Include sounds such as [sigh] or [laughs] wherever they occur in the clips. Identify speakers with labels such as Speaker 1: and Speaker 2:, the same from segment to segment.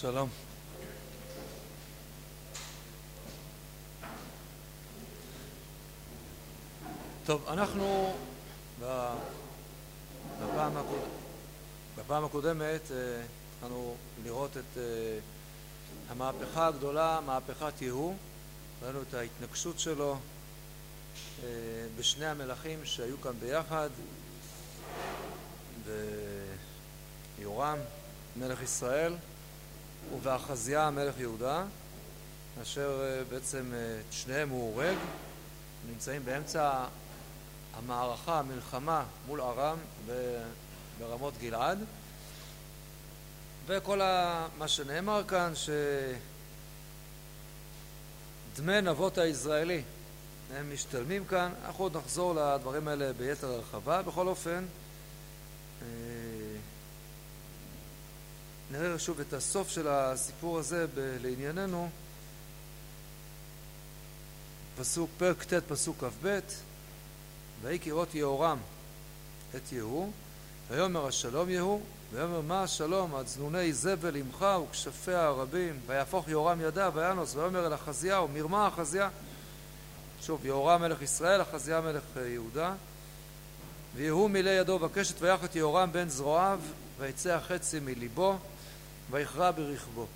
Speaker 1: שלום. טוב, אנחנו בפעם, הקוד... בפעם הקודמת התחלנו לראות את המהפכה הגדולה, מהפכת יהוא, ראינו את ההתנגשות שלו בשני המלכים שהיו כאן ביחד, ביורם מלך ישראל ובאחזיה מלך יהודה, אשר בעצם את שניהם הוא הורג, נמצאים באמצע המערכה, המלחמה מול ארם ברמות גלעד. וכל מה שנאמר כאן שדמי נבות הישראלי הם משתלמים כאן, אנחנו עוד נחזור לדברים האלה ביתר הרחבה, בכל אופן נראה שוב את הסוף של הסיפור הזה לענייננו. פסוק פרק ט' פסוק כ"ב ויהי כראות יהורם את יהוא ויאמר השלום יהוא ויאמר מה השלום עד זנוני זבל עמך וכשפיה הרבים ויהפוך יהורם ידיו וינוס ויאמר אל אחזיהו מרמה אחזיה שוב יהורם מלך ישראל אחזיה מלך יהודה. ויהוא מילא ידו בקשת ויח את יהורם בן זרועיו ויצא החצי מליבו ויכרע ברכבו.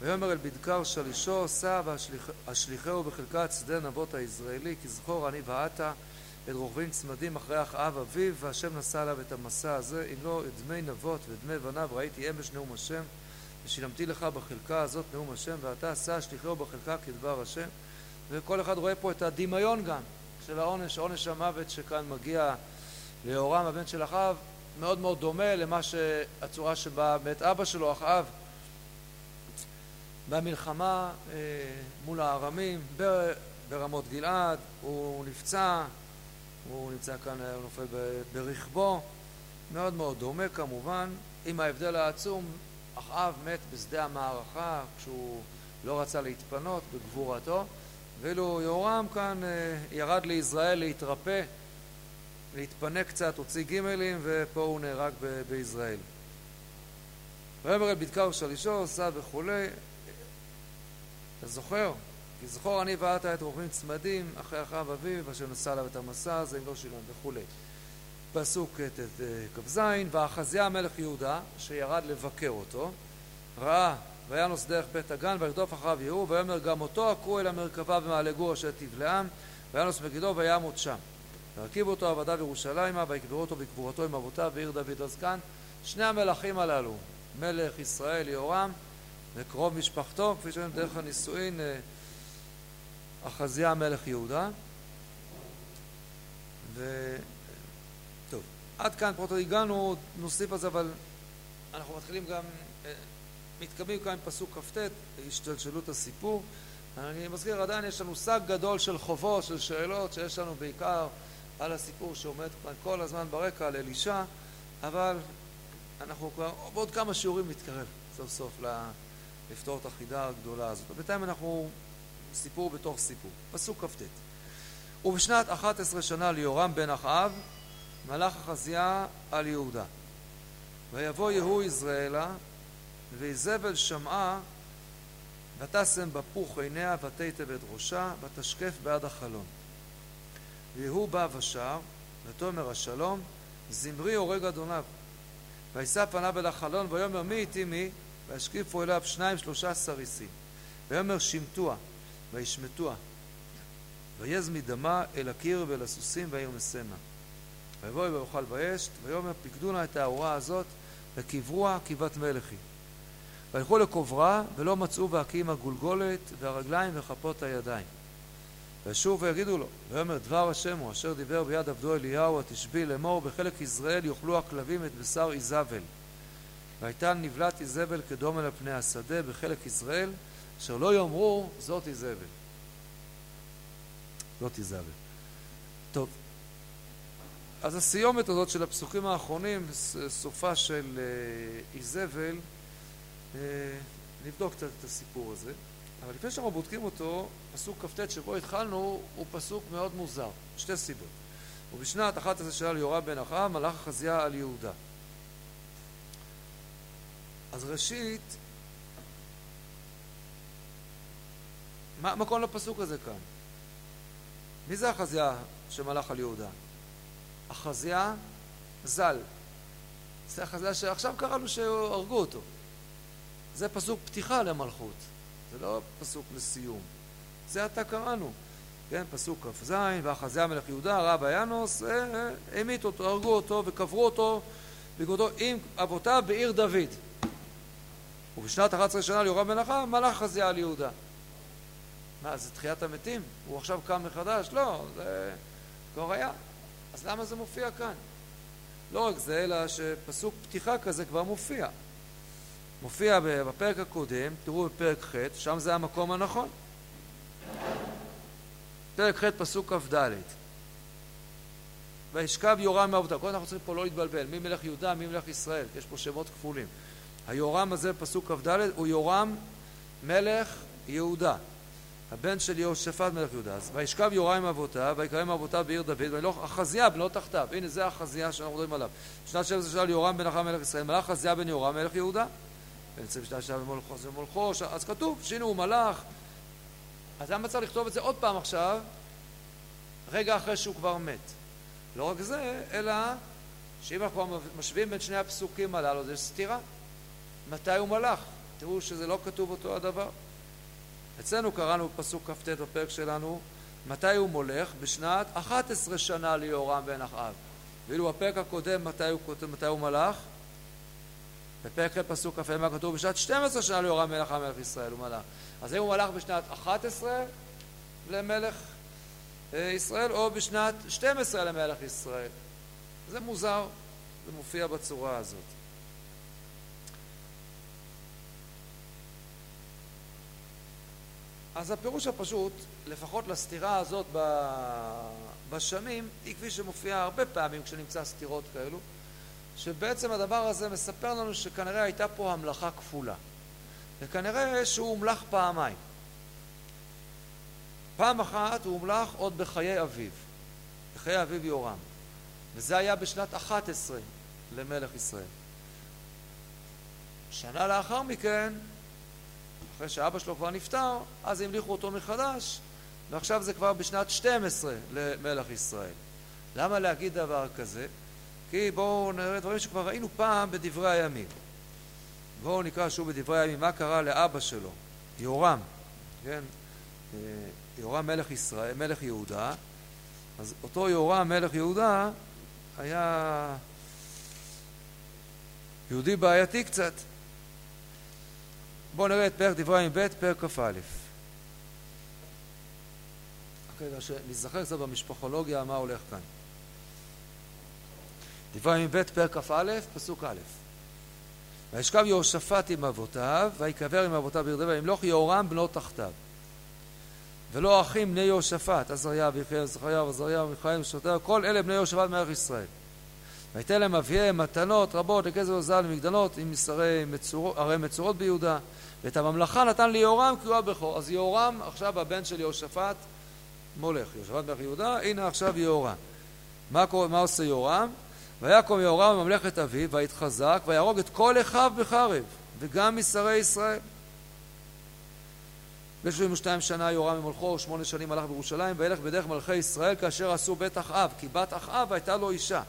Speaker 1: ויאמר אל בדקר שלישו סע ואשליכהו בחלקת שדה נבות הישראלי כי זכור אני ועתה את רוכבים צמדים אחרי אחאב אביו והשם נשא עליו את המסע הזה אם לא את דמי נבות ודמי בניו ראיתי אמש נאום השם ושילמתי לך בחלקה הזאת נאום השם ואתה סע שליחהו בחלקה כדבר השם וכל אחד רואה פה את הדמיון גם של העונש, עונש המוות שכאן מגיע ליהורם הבן של אחאב מאוד מאוד דומה למה שהצורה שבה מת אבא שלו אחאב במלחמה מול הארמים ברמות גלעד הוא נפצע הוא נמצא כאן, הוא נופל ברכבו. מאוד מאוד דומה כמובן עם ההבדל העצום אחאב מת בשדה המערכה כשהוא לא רצה להתפנות בגבורתו ואילו יהורם כאן ירד לישראל להתרפא להתפנק קצת, הוציא גימלים ופה הוא נהרג בישראל. ויאמר אל בדקה ושלישו, סע וכולי. אתה זוכר? כי זכור אני ואתה את רוכבים צמדים אחרי אחאב אביו אשר נשא עליו את המסע הזה אם לא שילם וכולי. פסוק כ"ז ואחזיה מלך יהודה שירד לבקר אותו ראה וינוס דרך בית הגן וירדוף אחריו יהוא ויאמר גם אותו עקרו אל המרכבה במעלה גור אשר תבלעם וינוס מגידו וימות שם והרכיבו אותו עבדיו ירושלימה ויקברו אותו בקבורתו עם אבותיו בעיר דוד כאן שני המלכים הללו מלך ישראל יהורם וקרוב משפחתו כפי שאומרים דרך הנישואין אחזיה מלך יהודה. ו... טוב, עד כאן פרוטו הגענו, נוסיף על זה אבל אנחנו מתחילים גם מתקדמים כאן פסוק כ"ט השתלשלות הסיפור. אני מזכיר עדיין יש לנו שק גדול של חובות, של שאלות שיש לנו בעיקר על הסיפור שעומד כאן כל הזמן ברקע על אלישע אבל אנחנו כבר בעוד כמה שיעורים נתקרב סוף סוף לפתור את החידה הגדולה הזאת. ובינתיים אנחנו סיפור בתוך סיפור. פסוק כ"ט. ובשנת 11 שנה ליורם בן אחאב מלך אחזיה על יהודה. ויבוא יהוא יזרעאלה ואיזבל שמעה ותשם בפוך עיניה ותיטב את ראשה ותשקף בעד החלון ויהוא בא ושר ותאמר השלום זמרי הורג אדוניו. וישא פניו אל החלון ויאמר מי איתי מי? וישקיפו אליו שניים שלושה סריסים. ויאמר שמטוה וישמטוה. ויז מדמה אל הקיר ואל הסוסים והעיר מסנה. ויבוא ויאכל באש ויאמר פקדו נא את האורה הזאת וקברוה כבת מלכי וילכו לקוברה ולא מצאו והקים הגולגולת והרגליים וכפות הידיים וישוב ויגידו לו ויאמר דבר השם הוא אשר דיבר ביד עבדו אליהו התשבי לאמור בחלק ישראל יאכלו הכלבים את בשר איזבל. והייתה נבלת איזבל כדום אל פני השדה בחלק ישראל אשר לא יאמרו זאת איזבל. זאת איזבל. טוב. אז הסיומת הזאת של הפסוקים האחרונים סופה של איזבל נבדוק קצת את הסיפור הזה אבל לפני שאנחנו בודקים אותו, פסוק כ"ט שבו התחלנו הוא פסוק מאוד מוזר, שתי סיבות. ובשנת אחת עשרה שנה ליורם בן אחאב מלאך החזייה על יהודה. אז ראשית, מה, המקום לפסוק הזה כאן? מי זה החזייה שמלאך על יהודה? החזייה ז"ל. זה החזייה שעכשיו קראנו שהרגו אותו. זה פסוק פתיחה למלכות. זה לא פסוק לסיום. זה עתה קראנו. כן, פסוק כ"ז, ואחזיה מלך יהודה, רב היאנוס, המית אותו, הרגו אותו וקברו אותו בגודו עם אבותיו בעיר דוד. ובשנת 11 שנה ליורם בן אחאב מלך חזיה על יהודה. מה, זה תחיית המתים? הוא עכשיו קם מחדש? לא, זה כבר היה. אז למה זה מופיע כאן? לא רק זה, אלא שפסוק פתיחה כזה כבר מופיע. מופיע בפרק הקודם, תראו בפרק ח', שם זה המקום הנכון. פרק ח' פסוק כ"ד וישכב יורם מאבותיו. קודם אנחנו צריכים פה לא להתבלבל, מי מלך יהודה, מי מלך ישראל, יש פה שמות כפולים. היורם הזה, פסוק כ"ד, הוא יורם מלך יהודה. הבן של יהושפט מלך יהודה. אז וישכב יורם עם אבותיו, ויקרא אבותיו בעיר דוד, וילוך אחזיה בנו תחתיו. הנה זה החזיה שאנחנו מדברים עליו. בשנת 12 שנה ליורם בן אחאב מלך ישראל, מלך חזיה בן יורם מלך יהודה. ונצא בשנת שנה במולכו, זה במולכו, אז כתוב שהנה הוא מלך. אז למה צריך לכתוב את זה עוד פעם עכשיו, רגע אחרי שהוא כבר מת? לא רק זה, אלא שאם אנחנו משווים בין שני הפסוקים הללו, זה סתירה. מתי הוא מלך? תראו שזה לא כתוב אותו הדבר. אצלנו קראנו בפסוק כ"ט בפרק שלנו, מתי הוא מולך? בשנת 11 שנה ליהורם בן אחאב. ואילו בפרק הקודם, מתי הוא, מתי הוא מלך? בפרק ח' פסוק כ"ה מה כתוב? בשנת 12 שנה אחאב מלך ישראל הוא מלך. אז האם הוא מלך בשנת 11 למלך אה, ישראל או בשנת 12 למלך ישראל? זה מוזר, זה מופיע בצורה הזאת. אז הפירוש הפשוט, לפחות לסתירה הזאת בשנים, היא כפי שמופיעה הרבה פעמים כשנמצא סתירות כאלו, שבעצם הדבר הזה מספר לנו שכנראה הייתה פה המלאכה כפולה. וכנראה שהוא הומלך פעמיים. פעם אחת הוא הומלך עוד בחיי אביו, בחיי אביו יורם, וזה היה בשנת 11 למלך ישראל. שנה לאחר מכן אחרי שאבא שלו כבר נפטר, אז המליכו אותו מחדש, ועכשיו זה כבר בשנת 12 למלך ישראל. למה להגיד דבר כזה? כי בואו נראה דברים שכבר ראינו פעם בדברי הימים. בואו נקרא שוב בדברי הימים מה קרה לאבא שלו, יורם, כן? אה, יורם מלך ישראל, מלך יהודה, אז אותו יורם מלך יהודה היה יהודי בעייתי קצת. בואו נראה את פרק דברי הימים ב', פרק כ"א. רגע, שנזכר קצת במשפחולוגיה מה הולך כאן. דברי הימים ב', פרק כ"א, פסוק א'. וישכב יהושפט עם אבותיו, ויקבר עם אבותיו בירדן, וימלוך יהורם בנו תחתיו. ולא אחים בני יהושפט, עזריה ויחיאל, זכריה ועזריה ומיכאל ושוטר, כל אלה בני יהושפט מלך ישראל. ויתן להם אביהם מתנות רבות לכסף וזל ומגדלות עם מסרי מצורות, ערי מצורות ביהודה ואת הממלכה נתן ליהורם כי הוא הבכור אז יהורם עכשיו הבן של יהושפט מולך יהושפט מלך יהודה הנה עכשיו יהורם מה, מה עושה יהורם? ויקום יהורם ממלכת אביו ויתחזק ויהרוג את כל אחיו בחרב וגם משרי ישראל ב-72 שנה יהורם ממולכו, שמונה שנים הלך בירושלים, וילך בדרך מלכי ישראל כאשר עשו בית אחאב, כי בת אחאב הייתה לו אישה.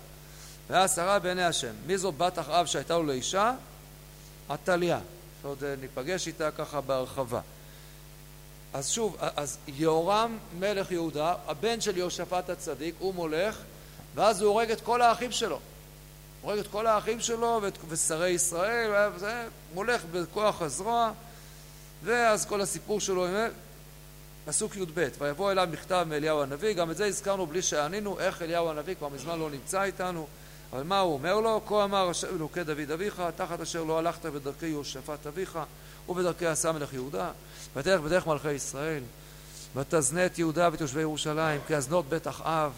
Speaker 1: והיה שרה בעיני השם. מי זאת בת אחאב שהייתה לו לאישה? עתליה. שעוד אה, ניפגש איתה ככה בהרחבה. אז שוב, אז יהורם מלך יהודה, הבן של יהושפט הצדיק, הוא מולך, ואז הוא הורג את כל האחים שלו. הורג את כל האחים שלו ואת, ושרי ישראל, וזה מולך בכוח הזרוע, ואז כל הסיפור שלו, פסוק י"ב, ויבוא אליו מכתב מאליהו הנביא, גם את זה הזכרנו בלי שענינו, איך אליהו הנביא כבר מזמן לא נמצא איתנו, אבל מה הוא אומר לו? כה אמר השם אלוקי דוד אביך, תחת אשר לא הלכת בדרכי יהושפט אביך, ובדרכי עשה מלך יהודה, ותלך בדרך מלכי ישראל, ותזנה את יהודה ואת יושבי ירושלים, כי אזנות בית אחאב,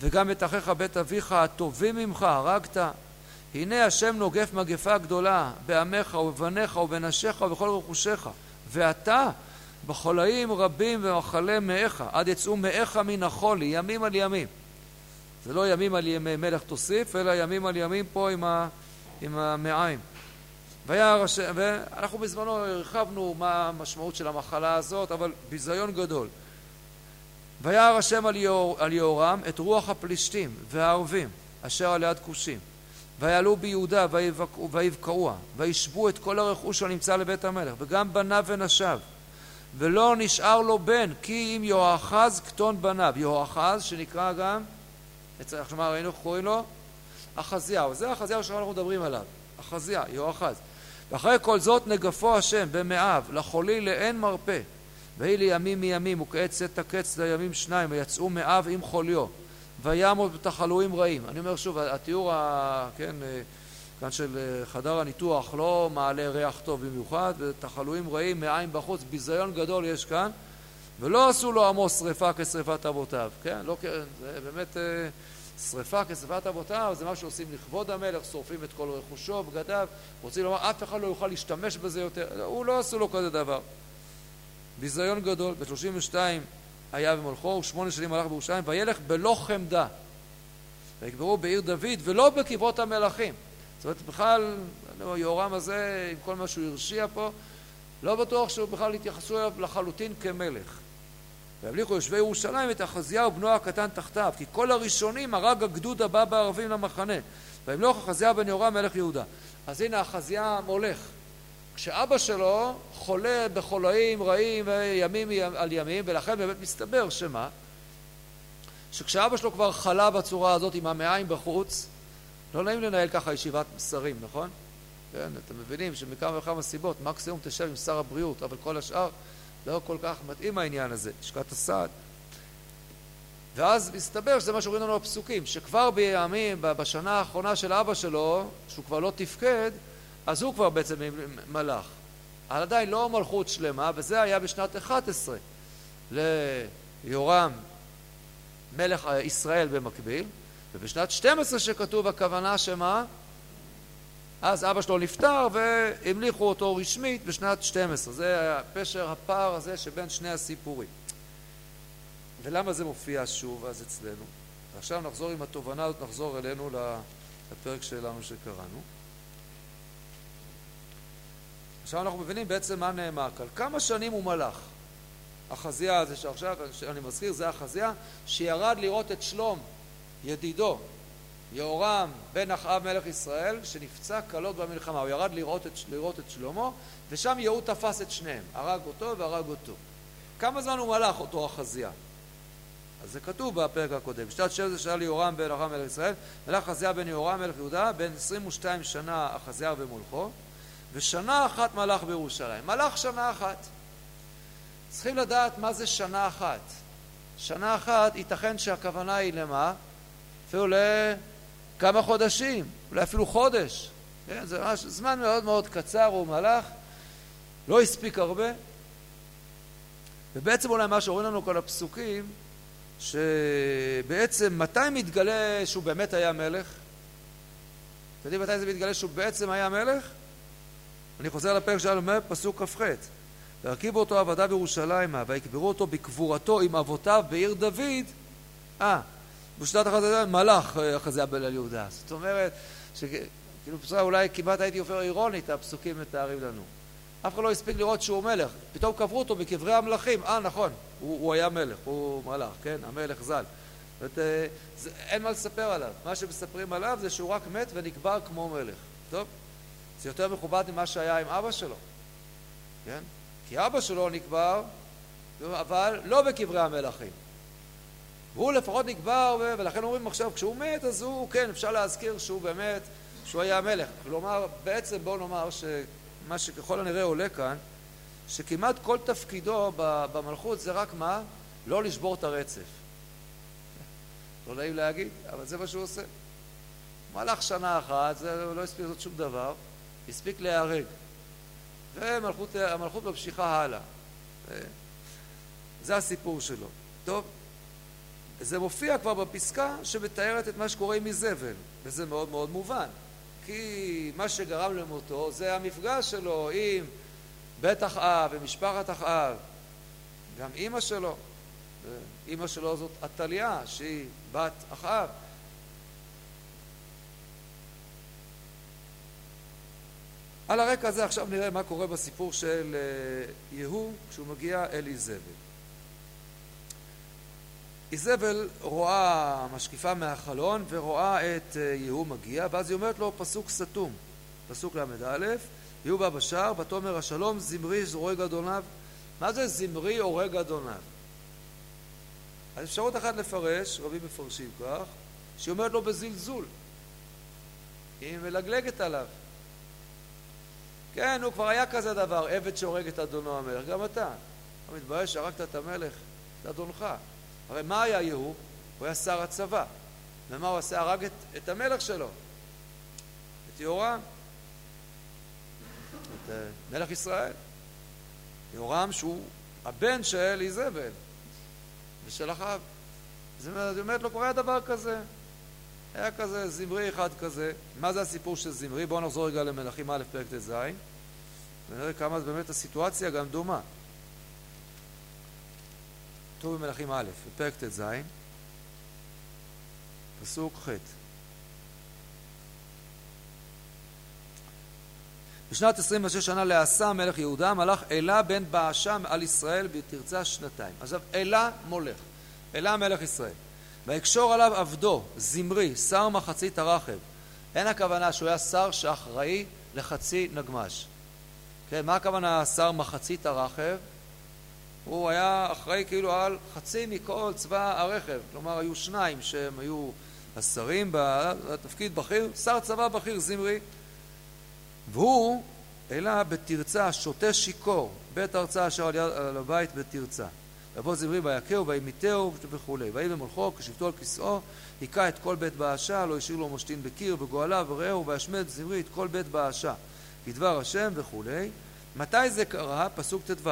Speaker 1: וגם את אחיך בית אביך, הטובים ממך, הרגת. הנה השם נוגף מגפה גדולה בעמך ובבניך ובנשיך ובכל רכושך, ואתה בחולאים רבים ומחלה מאיך, עד יצאו מאיך מן החולי, ימים על ימים. זה לא ימים על ימי מלך תוסיף, אלא ימים על ימים פה עם, ה, עם המעיים. השם, ואנחנו בזמנו הרחבנו מה המשמעות של המחלה הזאת, אבל ביזיון גדול. וירא השם על יהורם את רוח הפלישתים והערבים אשר על יד כושים ויעלו ביהודה ויבקעוה וישבו את כל הרכוש הנמצא לבית המלך וגם בניו ונשיו. ולא נשאר לו בן כי אם יהואחז קטון בניו. יהואחז שנקרא גם כלומר ראינו? איך קוראים לו? אחזיהו. זה אחזיהו שאנחנו מדברים עליו. אחזיה יהואחז ואחרי כל זאת נגפו השם במאיו לחולי לאין מרפא ויהי לימים מימים וכעת צאת הקץ לימים שניים ויצאו מאב עם חוליו וימות בתחלואים רעים. אני אומר שוב, התיאור ה... כן, כאן של חדר הניתוח לא מעלה ריח טוב במיוחד, ותחלואים רעים מעין בחוץ, ביזיון גדול יש כאן, ולא עשו לו עמו שרפה כשרפת אבותיו, כן? לא, זה באמת שרפה כשרפת אבותיו, זה מה שעושים לכבוד המלך, שורפים את כל רכושו, בגדיו, רוצים לומר, אף אחד לא יוכל להשתמש בזה יותר, הוא לא עשו לו כזה דבר. ביזיון גדול, ב-32 היה במולכו, ושמונה שנים הלך בירושלים, וילך בלא חמדה. ויקברו בעיר דוד, ולא בקברות המלכים. זאת אומרת, בכלל, יהורם הזה, עם כל מה שהוא הרשיע פה, לא בטוח שהוא בכלל התייחסו אליו לחלוטין כמלך. והבליחו יושבי ירושלים את אחזיהו בנו הקטן תחתיו, כי כל הראשונים הרג הגדוד הבא בערבים למחנה. וימלוך אחזיהו בן יהורם מלך יהודה. אז הנה אחזיה מולך. כשאבא שלו חולה בחולאים רעים ימים על ימים, ולכן באמת מסתבר שמה? שכשאבא שלו כבר חלה בצורה הזאת עם המעיים בחוץ, לא נעים לנהל ככה ישיבת שרים, נכון? כן, אתם מבינים שמכמה וכמה סיבות, מקסימום תשב עם שר הבריאות, אבל כל השאר לא כל כך מתאים העניין הזה, לשכת הסעד. ואז מסתבר שזה מה שאומרים לנו הפסוקים, שכבר בימים, בשנה האחרונה של אבא שלו, שהוא כבר לא תפקד, אז הוא כבר בעצם מלאך. אבל עדיין לא מלכות שלמה, וזה היה בשנת 11 ליורם מלך ישראל במקביל, ובשנת 12 שכתוב הכוונה שמה? אז אבא שלו נפטר והמליכו אותו רשמית בשנת 12. זה הפשר הפער הזה שבין שני הסיפורים. ולמה זה מופיע שוב אז אצלנו? ועכשיו נחזור עם התובנה הזאת, נחזור אלינו לפרק שלנו שקראנו. עכשיו אנחנו מבינים בעצם מה נאמר כאן. כמה שנים הוא מלך? החזייה הזה שעכשיו, אני מזכיר, זה החזייה שירד לראות את שלום, ידידו, יהורם בן אחאב מלך ישראל, שנפצע קלות במלחמה. הוא ירד לראות את, לראות את שלמה, ושם יהוד תפס את שניהם, הרג אותו והרג אותו. כמה זמן הוא מלך, אותו החזייה? אז זה כתוב בפרק הקודם. בשנת שבע שאל יהורם בן אחאב מלך ישראל, מלך חזייה בן יהורם מלך יהודה, בן 22 שנה החזייה במולכו. ושנה אחת מלך בירושלים. מלך שנה אחת. צריכים לדעת מה זה שנה אחת. שנה אחת, ייתכן שהכוונה היא למה? אפילו לכמה חודשים, אולי אפילו חודש. כן, זה ממש זמן מאוד מאוד קצר, הוא מלך, לא הספיק הרבה. ובעצם אולי מה שאומרים לנו כל הפסוקים, שבעצם מתי מתגלה שהוא באמת היה מלך? אתם יודעים מתי זה מתגלה שהוא בעצם היה מלך? אני חוזר לפרק שלנו, אומר פסוק כ"ח: והרכיבו אותו עבדיו ירושלימה, ויקברו אותו בקבורתו עם אבותיו בעיר דוד, אה, בשנת אחת מלאך אה, אחרי זה הבן על יהודה. זאת אומרת, שכאילו בסדר, אולי כמעט הייתי עובר אירונית, הפסוקים מתארים לנו. אף אחד לא הספיק לראות שהוא מלך, פתאום קברו אותו בקברי המלכים, אה נכון, הוא, הוא היה מלך, הוא מלאך, כן, המלך ז"ל. זאת אומרת, זה, אין מה לספר עליו, מה שמספרים עליו זה שהוא רק מת ונקבר כמו מלך. טוב? זה יותר מכובד ממה שהיה עם אבא שלו, כן? כי אבא שלו נקבר, אבל לא בקברי המלכים. והוא לפחות נקבר, ולכן אומרים עכשיו, כשהוא מת, אז הוא, כן, אפשר להזכיר שהוא באמת, שהוא היה המלך. כלומר, בעצם בואו נאמר שמה שככל הנראה עולה כאן, שכמעט כל תפקידו במלכות זה רק מה? לא לשבור את הרצף. לא נעים להגיד, אבל זה מה שהוא עושה. מלך שנה אחת, זה לא הספיק לעשות שום דבר, הספיק להיהרג. והמלכות ממשיכה הלאה. זה הסיפור שלו. טוב, זה מופיע כבר בפסקה שמתארת את מה שקורה עם איזבל, וזה מאוד מאוד מובן. כי מה שגרם למותו זה המפגש שלו עם בית אחאב ומשפחת אחאב, גם אימא שלו. אימא שלו זאת עתליה, שהיא בת אחאב. על הרקע הזה עכשיו נראה מה קורה בסיפור של יהוא כשהוא מגיע אל איזבל. איזבל רואה, משקיפה מהחלון ורואה את יהוא מגיע ואז היא אומרת לו פסוק סתום, פסוק ל"א יהוא בא בשער ותאמר השלום זמרי הורג אדוניו מה זה זמרי הורג אדוניו? אז אפשרות אחת לפרש, רבים מפרשים כך, שהיא אומרת לו בזלזול היא מלגלגת עליו כן, הוא כבר היה כזה דבר, עבד שהורג את אדונו המלך, גם אתה. אתה מתבייש שהרגת את המלך, את אדונך. הרי מה היה יהוא? הוא היה שר הצבא. ומה הוא עשה? הרג את, את המלך שלו, את יהורם, את uh, מלך ישראל. יהורם שהוא הבן של איזבל ושל אחאב. זאת אומרת, לא קורה דבר כזה. היה כזה זמרי אחד כזה. מה זה הסיפור של זמרי? בואו נחזור רגע למלכים א' פרק ט"ז ונראה כמה באמת הסיטואציה גם דומה. כתוב במלכים א', בפרק ט"ז, פסוק ח' בשנת 26 שנה לעשה מלך יהודה מלך אלה בן באשה על ישראל בתרצה שנתיים. עכשיו אלה מולך, אלה מלך ישראל. ויקשור עליו עבדו, זמרי, שר מחצית הרחב. אין הכוונה שהוא היה שר שאחראי לחצי נגמש. כן, מה הכוונה שר מחצית הרחב? הוא היה אחראי כאילו על חצי מכל צבא הרכב. כלומר, היו שניים שהם היו השרים בתפקיד בכיר, שר צבא בכיר, זמרי. והוא, אלא בתרצה, שותה שיכור, בית הרצאה אשר על הבית בתרצה. יבוא זמרי ויכהו וימיתהו וכולי. ויהי במולכו כשבתו על כסאו היכה את כל בית באשה לא השאיר לו משתין בקיר וגואליו ורעהו וישמד זמרי את כל בית באשה כדבר השם וכולי. מתי זה קרה? פסוק ט"ו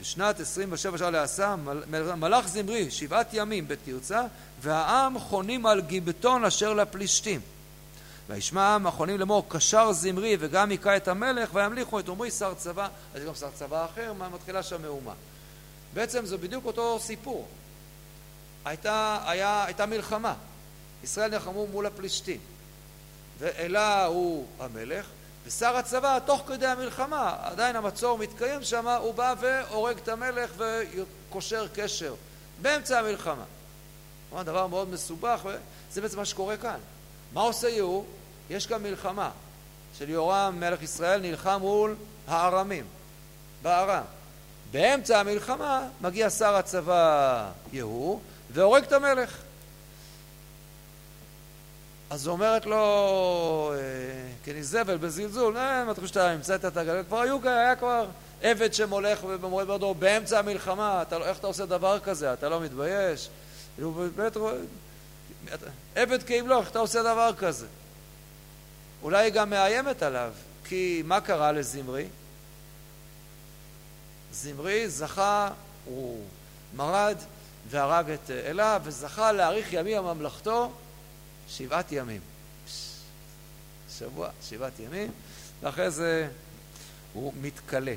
Speaker 1: בשנת 27 שנה לעשה מלאך זמרי שבעת ימים בתרצה והעם חונים על גיבטון אשר לפלישתים וישמע העם החונים לאמור קשר זמרי וגם היכה את המלך וימליכו את עמרי שר צבא אז גם שר צבא אחר מתחילה שם מהומה בעצם זה בדיוק אותו סיפור. הייתה, היה, הייתה מלחמה. ישראל נלחמו מול הפלישתים. ואלה הוא המלך, ושר הצבא, תוך כדי המלחמה, עדיין המצור מתקיים שם, הוא בא והורג את המלך וקושר קשר. באמצע המלחמה. כלומר, דבר מאוד מסובך, וזה בעצם מה שקורה כאן. מה עושה יהוא? יש כאן מלחמה של יהורם מלך ישראל נלחם מול הארמים, בארם. באמצע המלחמה מגיע שר הצבא יהוא והורג את המלך. אז אומרת לו כניזבל בזלזול, אה, מה אתה חושב שאתה המצאת את הגלגל? כבר היו, היה כבר עבד שמולך ומורד בדור באמצע המלחמה, אתה, לא, איך אתה עושה דבר כזה? אתה לא מתבייש? באמת, עבד כימלוך, איך אתה עושה דבר כזה? אולי היא גם מאיימת עליו, כי מה קרה לזמרי? זמרי זכה, הוא מרד והרג את אלה, וזכה להאריך ימים הממלכתו שבעת ימים. שבוע, שבעת ימים, ואחרי זה הוא מתכלה.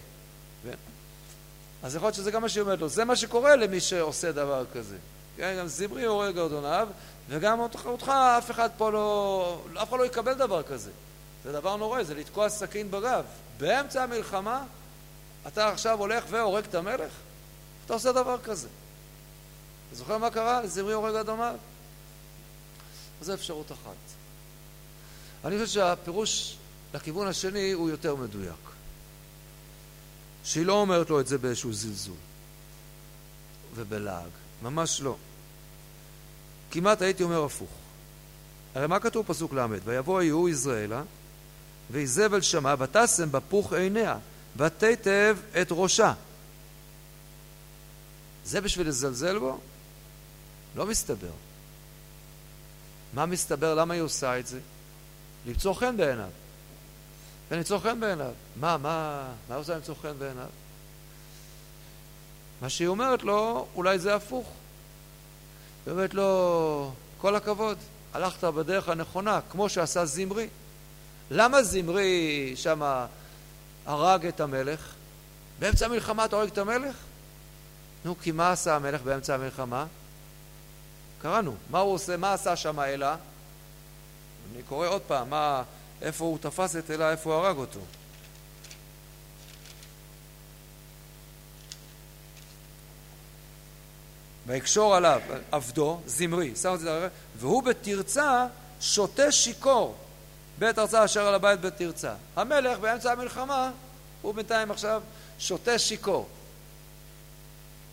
Speaker 1: אז יכול להיות שזה גם מה שהיא אומרת לו, זה מה שקורה למי שעושה דבר כזה. כן, גם זמרי הורג אדוניו, וגם אותך, אותך אף אחד פה לא, אף אחד לא יקבל דבר כזה. זה דבר נורא, זה לתקוע סכין בגב. באמצע המלחמה אתה עכשיו הולך והורג את המלך? אתה עושה דבר כזה. אתה זוכר מה קרה? זמרי הורג אדומיו? זו אפשרות אחת. אני חושב שהפירוש לכיוון השני הוא יותר מדויק. שהיא לא אומרת לו את זה באיזשהו זלזול ובלעג, ממש לא. כמעט הייתי אומר הפוך. הרי מה כתוב פסוק ל'? ויבוא יהוא יזרעאלה ואיזבל שמע ותשם בפוך עיניה ותיטב את ראשה. זה בשביל לזלזל בו? לא מסתבר. מה מסתבר? למה היא עושה את זה? למצוא חן בעיניו. כן, למצוא חן בעיניו. מה, מה, מה עושה למצוא חן בעיניו? מה שהיא אומרת לו, אולי זה הפוך. היא אומרת לו, כל הכבוד, הלכת בדרך הנכונה, כמו שעשה זמרי. למה זמרי שמה הרג את המלך. באמצע המלחמה אתה הורג את המלך? נו, כי מה עשה המלך באמצע המלחמה? קראנו. מה הוא עושה, מה עשה שם אלה? אני קורא עוד פעם, מה, איפה הוא תפס את אלה, איפה הוא הרג אותו. ויקשור עליו עבדו, זמרי, שם את זה, לרחב, והוא בתרצה שותה שיכור, בית ארצה אשר על הבית בתרצה. המלך באמצע המלחמה, הוא בינתיים עכשיו שותה שיכור.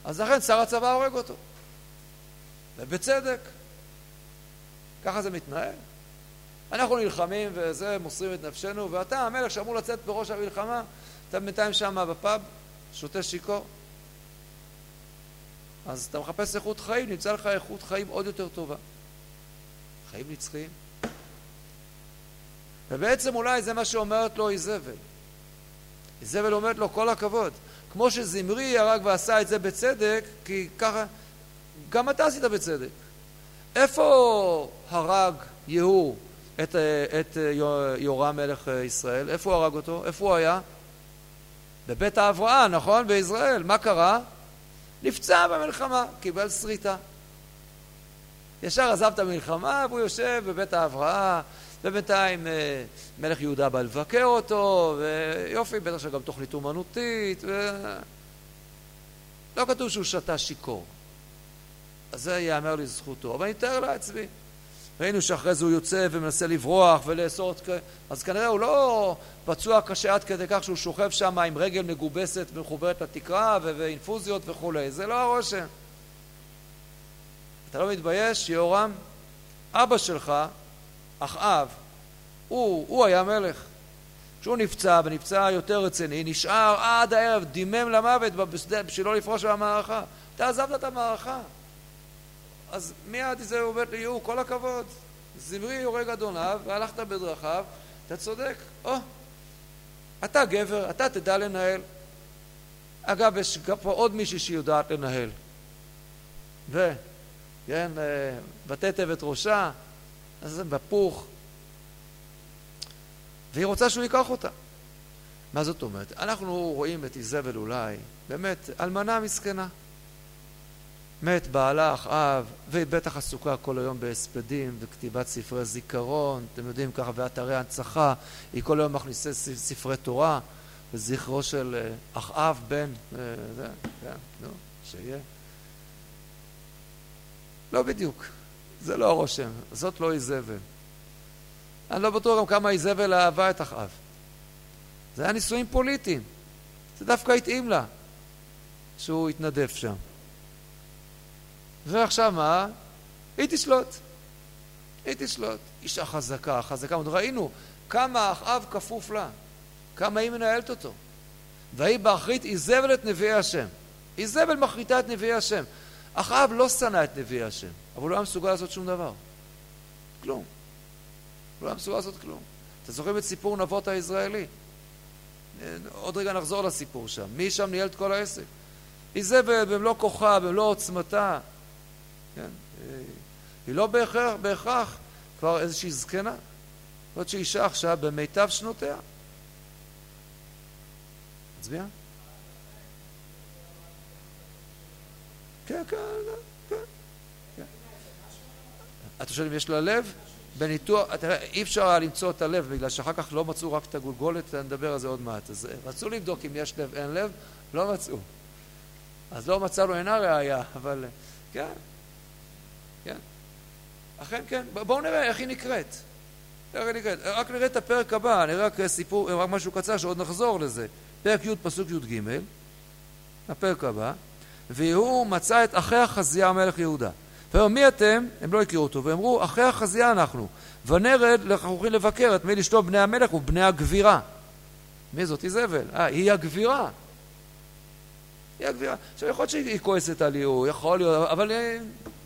Speaker 1: אז לכן שר הצבא הורג אותו. ובצדק. ככה זה מתנהל. אנחנו נלחמים וזה, מוסרים את נפשנו, ואתה, המלך שאמור לצאת בראש המלחמה, אתה בינתיים שם בפאב, שותה שיכור. אז אתה מחפש איכות חיים, נמצא לך איכות חיים עוד יותר טובה. חיים נצחיים. ובעצם אולי זה מה שאומרת לו איזבל. איזבל אומרת לו כל הכבוד. כמו שזמרי הרג ועשה את זה בצדק, כי ככה, גם אתה עשית בצדק. איפה הרג יהוא את, את יורם מלך ישראל? איפה הוא הרג אותו? איפה הוא היה? בבית ההבראה, נכון? בישראל. מה קרה? נפצע במלחמה, קיבל שריטה. ישר עזב את המלחמה והוא יושב בבית ההבראה, ובינתיים אה, מלך יהודה בא לבקר אותו, ויופי, בטח שגם תוכנית אומנותית, ו... לא כתוב שהוא שתה שיכור. אז זה ייאמר לזכותו. אבל אני אתאר לעצמי. ראינו שאחרי זה הוא יוצא ומנסה לברוח ולאסור את... אז כנראה הוא לא פצוע קשה עד כדי כך שהוא שוכב שם עם רגל מגובסת ומחוברת לתקרה ואינפוזיות וכולי. זה לא הרושם. אתה לא מתבייש, יהורם? אבא שלך, אחאב, הוא, הוא היה מלך. כשהוא נפצע, ונפצע יותר רציני, נשאר עד הערב, דימם למוות בשביל לא לפרוש מהמערכה. אתה עזבת את המערכה. אז מיד זה עובד ליהו, כל הכבוד. זמרי הורג אדוניו, והלכת בדרכיו, אתה צודק. או, אתה גבר, אתה תדע לנהל. אגב, יש פה עוד מישהי שיודעת לנהל. ו, כן, אה, ותתב את ראשה, אז זה בפוך. והיא רוצה שהוא ייקח אותה. מה זאת אומרת? אנחנו רואים את איזבל אולי, באמת, אלמנה מסכנה. מת בעלה אחאב, והיא בטח עסוקה כל היום בהספדים וכתיבת ספרי זיכרון, אתם יודעים ככה, ואתרי הנצחה, היא כל היום מכניסה ספרי תורה, לזכרו של אה, אחאב בן, אה, זה, כן, נו, שיהיה. לא בדיוק, זה לא הרושם, זאת לא איזבל. אני לא בטוח גם כמה איזבל אהבה את אחאב. זה היה נישואים פוליטיים, זה דווקא התאים לה שהוא התנדף שם. ועכשיו מה? היא תשלוט. היא תשלוט. אישה חזקה, חזקה. ראינו כמה אחאב כפוף לה, כמה היא מנהלת אותו. והיא באחרית איזבל את נביאי השם. איזבל מחריטה את נביאי השם. אחאב לא שנא את נביאי השם, אבל הוא לא היה מסוגל לעשות שום דבר. כלום. הוא לא היה מסוגל לעשות כלום. אתם זוכרים את סיפור נבות הישראלי? עוד רגע נחזור לסיפור שם. מי שם ניהל את כל העסק? איזבל במלוא כוחה, במלוא עוצמתה. כן? היא לא בהכרח, בהכרח כבר איזושהי זקנה. זאת שאישה עכשיו במיטב שנותיה. מצביע? כן, כן, כן. כן. אתה שואל אם יש לה לב? בניתוח, תראה, אי אפשר היה למצוא את הלב, בגלל שאחר כך לא מצאו רק את הגולגולת, נדבר על זה עוד מעט. אז רצו לבדוק אם יש לב, אין לב, לא מצאו. אז לא מצאנו, אינה ראייה, אבל כן. כן? אכן כן. בואו נראה איך היא נקראת. איך היא נקראת. רק נראה את הפרק הבא, נראה רק סיפור, רק משהו קצר שעוד נחזור לזה. פרק י' פסוק י"ג, הפרק הבא, והוא מצא את אחי החזייה המלך יהודה. ואומר מי אתם? הם לא הכירו אותו, ואמרו אחי החזייה אנחנו, ונרד הולכים לבקר את מי לשתות בני המלך ובני הגבירה. מי זאת איזבל? אה, היא הגבירה. היא הגבירה. עכשיו יכול להיות שהיא כועסת על יהוא, יכול להיות, אבל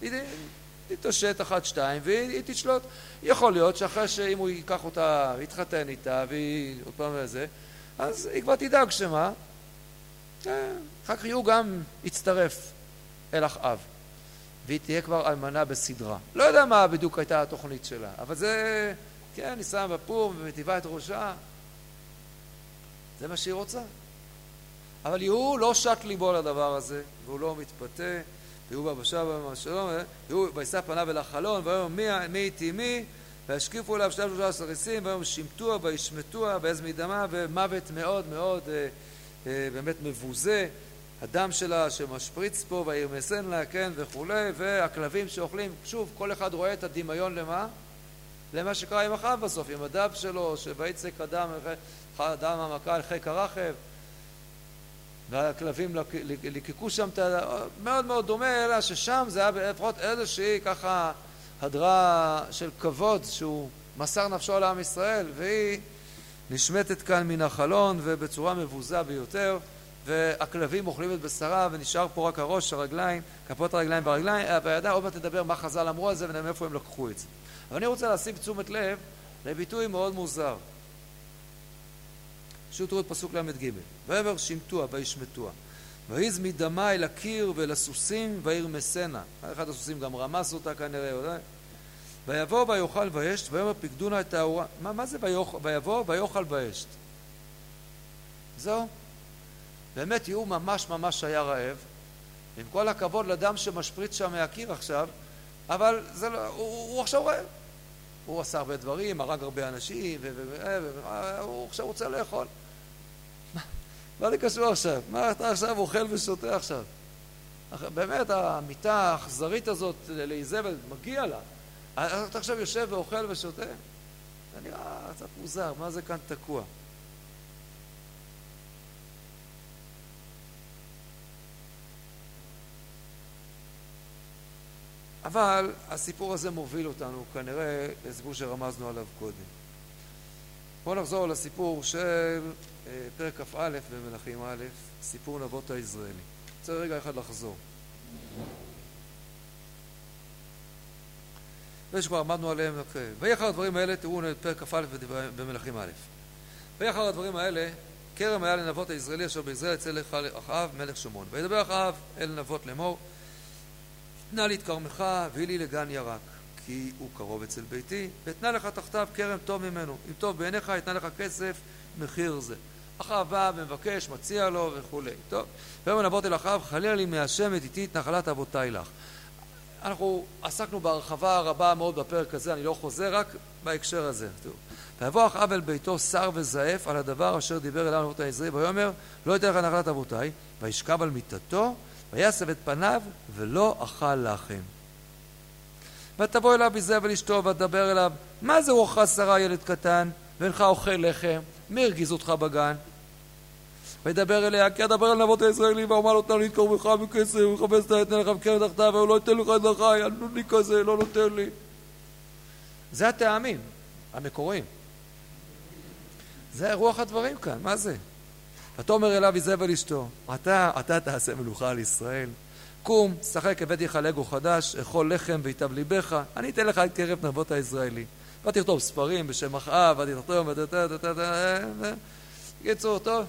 Speaker 1: היא, תתעשת אחת, שתיים, והיא תשלוט. יכול להיות שאחרי שאם הוא ייקח אותה, יתחתן איתה, והיא עוד פעם וזה, אז היא כבר תדאג שמה, אה, אחר כך הוא גם יצטרף אל אחאב, והיא תהיה כבר אלמנה בסדרה. לא יודע מה בדיוק הייתה התוכנית שלה, אבל זה, כן, היא שמה בפור ומטיבה את ראשה, זה מה שהיא רוצה. אבל יהוא לא שט ליבו לדבר הזה, והוא לא מתפתה. והוא בא בשב ואמר שלום, והוא וישא פניו אל החלון, ויאמר מי איתי מי, וישקיפו אליו שלושה עשר ריסים, ויאמר שימטוה וישמטוה, ויעז מדמה, ומוות מאוד מאוד אה, אה, באמת מבוזה, הדם שלה שמשפריץ פה וירמסן לה, כן, וכולי, והכלבים שאוכלים, שוב, כל אחד רואה את הדמיון למה? למה שקרה עם אחאב בסוף, עם הדב שלו, שויצק הדם, הדם המכה על חיק הרחב, והכלבים ליקקו שם את ה... מאוד מאוד דומה, אלא ששם זה היה לפחות איזושהי ככה הדרה של כבוד שהוא מסר נפשו לעם ישראל, והיא נשמטת כאן מן החלון ובצורה מבוזה ביותר. והכלבים אוכלים את בשרה ונשאר פה רק הראש, הרגליים, כפות הרגליים והרגליים, והידיים, עוד מעט נדבר מה חז"ל אמרו על זה ומאיפה הם לקחו את זה. אבל אני רוצה להסיב תשומת לב לביטוי מאוד מוזר. פשוט תראו את פסוק ל"ג: ויאמר שמטוה וישמטוה ויז מדמה אל הקיר ואל הסוסים וירמסנה. אחד הסוסים גם רמס אותה כנראה, אולי. ויבוא ויאכל וישת ויאמר פקדונה את האורה. מה, מה זה ויבוא ויאכל וישת? זהו. באמת יהוא ממש ממש היה רעב, עם כל הכבוד לדם שמשפריץ שם מהקיר עכשיו, אבל זה לא, הוא, הוא עכשיו רעב. הוא עשה הרבה דברים, הרג הרבה אנשים, והוא עכשיו רוצה לאכול. מה לי קשור עכשיו? מה אתה עכשיו אוכל ושותה עכשיו? באמת, המיטה האכזרית הזאת לאיזבל, מגיע לה. אתה עכשיו יושב ואוכל ושותה? זה נראה קצת מוזר, מה זה כאן תקוע? אבל הסיפור הזה מוביל אותנו כנראה לסיפור שרמזנו עליו קודם. בואו נחזור לסיפור של פרק כ"א במלכים א', סיפור נבות היזרעאלי. רוצה רגע אחד לחזור. ושכבר עמדנו עליהם, אוקיי. ויהי אחר הדברים האלה, תראו את פרק כ"א במלכים א'. ויהי אחר הדברים האלה, כרם היה לנבות היזרעאלי אשר ביזרעאל אצל אחאב מלך שומרון. וידבר אחאב אל נבות לאמור תנה לי את כרמך והיא לי לגן ירק, כי הוא קרוב אצל ביתי, ואתנה לך תחתיו כרם טוב ממנו. אם טוב בעיניך, אתנה לך כסף, מחיר זה. אחאב בא ומבקש, מציע לו וכולי. טוב, ויאמר נבות אל אחאב, חלילה לי מהשם את איתי את נחלת אבותיי לך. אנחנו עסקנו בהרחבה רבה מאוד בפרק הזה, אני לא חוזר, רק בהקשר הזה. ויבוא אחאב אל ביתו שר וזעף על הדבר אשר דיבר אליו נבות העזרי, ויאמר לא אתן לך נחלת אבותיי, וישכב על מיטתו ויסב את פניו ולא אכל לחם. ותבוא אליו איזבל אשתו ותדבר אליו מה זה רוחך שרה ילד קטן ואינך אוכל לחם מי הרגיז אותך בגן? וידבר אליה כי אדבר אל נבות הישראלי ואומר לו תן לי את קרבך בכסף וחפש את האתן לך בקרן תחתיו והוא לא ייתן לך את לחי הנודני כזה לא נותן לי זה הטעמים המקוריים זה רוח הדברים כאן מה זה? ותאמר אליו איזבל אשתו, אתה, אתה תעשה מלוכה על ישראל. קום, שחק, הבאתי לך לגו חדש, אכול לחם ויטב ליבך, אני אתן לך את כרם נבות היזרעאלי. ותכתוב ספרים בשם אחאב, ותכתוב, בקיצור, טוב.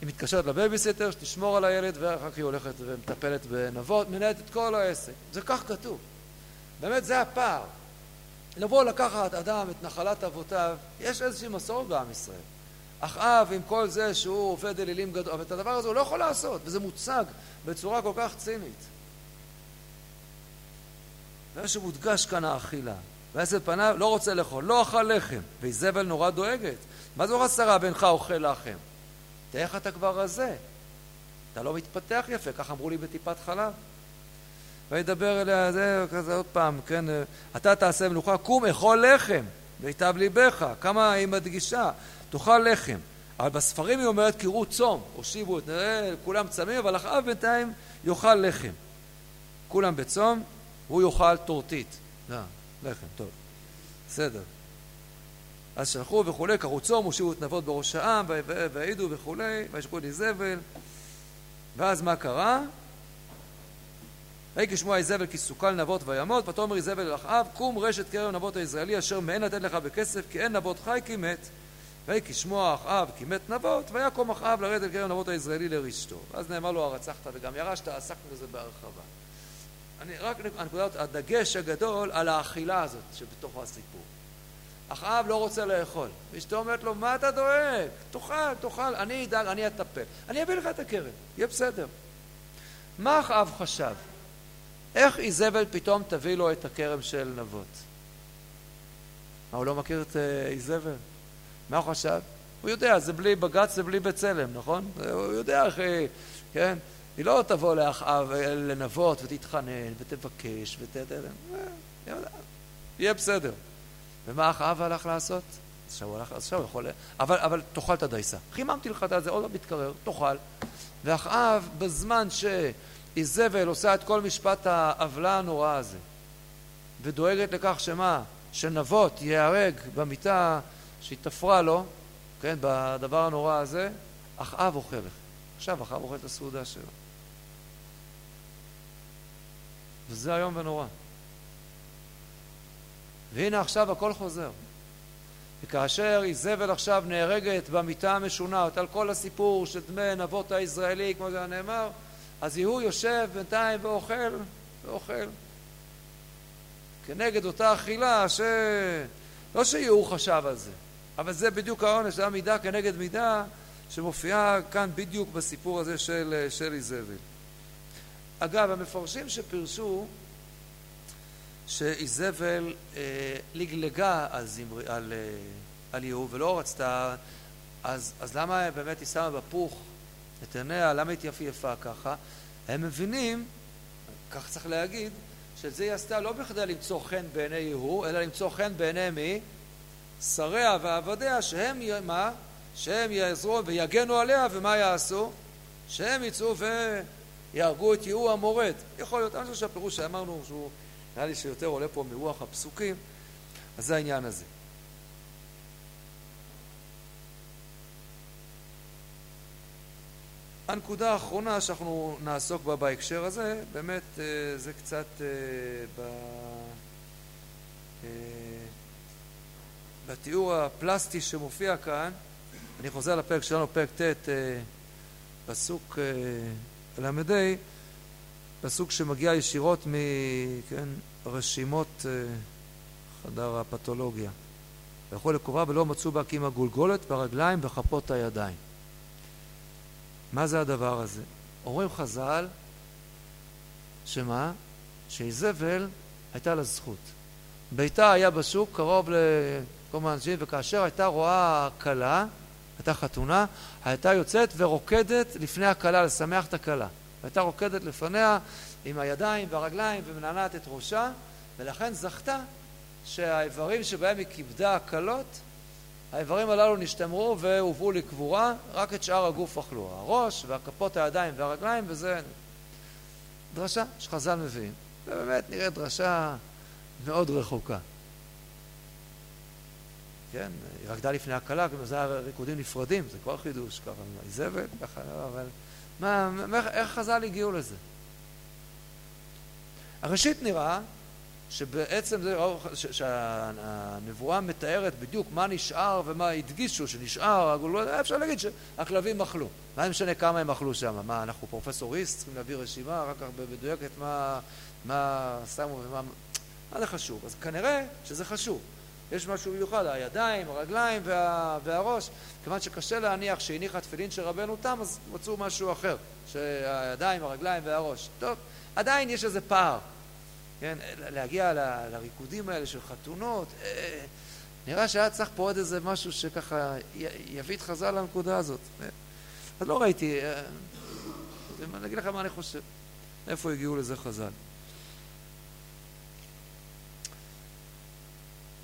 Speaker 1: היא מתקשרת לבייביסיטר, שתשמור על הילד, ואחר כך היא הולכת ומטפלת בנבות, מנהלת את כל העסק. זה כך כתוב. באמת זה הפער. לבוא לקחת אדם את נחלת אבותיו, יש איזושהי מסורת בעם ישראל. אחאב עם כל זה שהוא עובד אלילים גדול, אבל את הדבר הזה הוא לא יכול לעשות, וזה מוצג בצורה כל כך צינית. ומה שמודגש כאן האכילה. ועשר פניו לא רוצה לאכול, לא אכל לחם, ואיזבל נורא דואגת. מה זו עשרה בינך אוכל לחם? תראה איך אתה כבר רזה. אתה לא מתפתח יפה, כך אמרו לי בטיפת חלב. וידבר אליה, זה כזה עוד פעם, כן, אתה תעשה מלוכה, קום אכול לחם, ויטב ליבך. כמה היא מדגישה. תאכל לחם. אבל בספרים היא אומרת קראו צום, הושיבו את נראה, כולם צמים, אבל אחאב בינתיים יאכל לחם. כולם בצום, הוא יאכל טורטית. לחם, טוב. בסדר. אז שלחו וכולי, קראו צום, הושיבו את נבות בראש העם, והעידו וכולי, וישקו את איזבל. ואז מה קרה? ויהי כשמוע איזבל כי סוכל נבות וימות, ותאמר איזבל אל אחאב, קום רשת כרם נבות הישראלי אשר מעין לתת לך בכסף, כי אין נבות חי כי מת. ויהי כשמוע אחאב כי מת נבות, ויקום אחאב לרדת אל נבות הישראלי לרשתו. ואז נאמר לו הרצחת וגם ירשת, עסקנו בזה בהרחבה. אני רק, הנקודת, הדגש הגדול על האכילה הזאת שבתוך הסיפור. אחאב לא רוצה לאכול, ואשתו אומרת לו, מה אתה דואג? תאכל, תאכל, אני אדאג, אני אטפל. אני אביא לך את הכרם, יהיה בסדר. מה אחאב חשב? איך איזבל פתאום תביא לו את הכרם של נבות? מה, הוא לא מכיר את אה, איזבל? מה הוא חשב? הוא יודע, זה בלי בג"ץ, זה בלי בצלם, נכון? הוא יודע איך, כן? היא לא תבוא לאחאב לנבות ותתחנן ותבקש ות... יהיה בסדר. ומה אחאב הלך לעשות? עכשיו הוא הלך, עכשיו הוא יכול... אבל, אבל תאכל את הדייסה. חיממתי לך את זה, עוד לא מתקרר, תאכל. ואחאב, בזמן שאיזבל עושה את כל משפט העוולה הנורא הזה, ודואגת לכך שמה? שנבות ייהרג במיטה שהיא תפרה לו, כן, בדבר הנורא הזה, אחאב אוכל. עכשיו אחאב אוכל את הסעודה שלו. וזה איום ונורא. והנה עכשיו הכל חוזר. וכאשר איזבל עכשיו נהרגת במיטה המשונעת על כל הסיפור של דמי נבות הישראלי, כמו זה נאמר, אז יהוא יושב בינתיים ואוכל, ואוכל. כנגד אותה אכילה ש... לא שיהוא חשב על זה, אבל זה בדיוק העונש, זה המידה כנגד מידה שמופיעה כאן בדיוק בסיפור הזה של, של איזבל. אגב, המפרשים שפירשו שאיזבל אה, לגלגה על, זמר, על, אה, על יהוא ולא רצתה, אז, אז למה באמת היא שמה בפוך את עיניה, למה היא התייפייפה ככה? הם מבינים, כך צריך להגיד, שאת זה היא עשתה לא בכדי למצוא חן בעיני יהוא, אלא למצוא חן בעיני מי? שריה ועבדיה, שהם, מה? שהם יעזרו ויגנו עליה, ומה יעשו? שהם יצאו ויהרגו את יהוא המורד. יכול להיות, אני חושב שהפירוש שאמרנו שהוא, נראה לי שיותר עולה פה מרוח הפסוקים, אז זה העניין הזה. הנקודה האחרונה שאנחנו נעסוק בה בהקשר הזה, באמת אה, זה קצת אה, ב... אה, בתיאור הפלסטי שמופיע כאן, אני חוזר לפרק שלנו, פרק ט', פסוק ל"ה, פסוק שמגיע ישירות מרשימות חדר הפתולוגיה. ויכול לקרובה ולא מצאו בה כי עם הגולגולת ברגליים וכפות הידיים. מה זה הדבר הזה? אומרים חז"ל, שמה? שאיזבל הייתה לה זכות. ביתה היה בשוק קרוב לכל מיני אנשים, וכאשר הייתה רואה כלה, הייתה חתונה, הייתה יוצאת ורוקדת לפני הכלה, לשמח את הכלה. הייתה רוקדת לפניה עם הידיים והרגליים ומנענעת את ראשה, ולכן זכתה שהאיברים שבהם היא כיבדה הכלות האיברים הללו נשתמרו והובאו לקבורה, רק את שאר הגוף אכלו, הראש והכפות הידיים והרגליים, וזה דרשה שחז"ל מביאים. ובאמת נראית דרשה מאוד רחוקה. כן, היא רקדה לפני הכלה, כמו זה היה ריקודים נפרדים, זה כבר חידוש, ככה, איזבל, ככה, לא, אבל מה, איך חז"ל הגיעו לזה? הראשית נראה שבעצם זה, שהנבואה מתארת בדיוק מה נשאר ומה הדגישו שנשאר, אפשר להגיד שהכלבים אכלו. מה משנה כמה הם אכלו שם? מה, אנחנו פרופסוריסט, צריכים להביא רשימה אחר כך במדויקת מה, מה שמו ומה... מה זה חשוב? אז כנראה שזה חשוב. יש משהו מיוחד, הידיים, הרגליים וה, והראש. כיוון שקשה להניח שהניחה תפילין של רבנו תם, אז מצאו משהו אחר, שהידיים, הרגליים והראש. טוב, עדיין יש איזה פער. כן, להגיע ל, לריקודים האלה של חתונות, אה, נראה שהיה צריך פה עוד איזה משהו שככה יביא את חז"ל לנקודה הזאת. אז לא ראיתי, אה, אני אגיד לכם מה אני חושב, איפה הגיעו לזה חז"ל.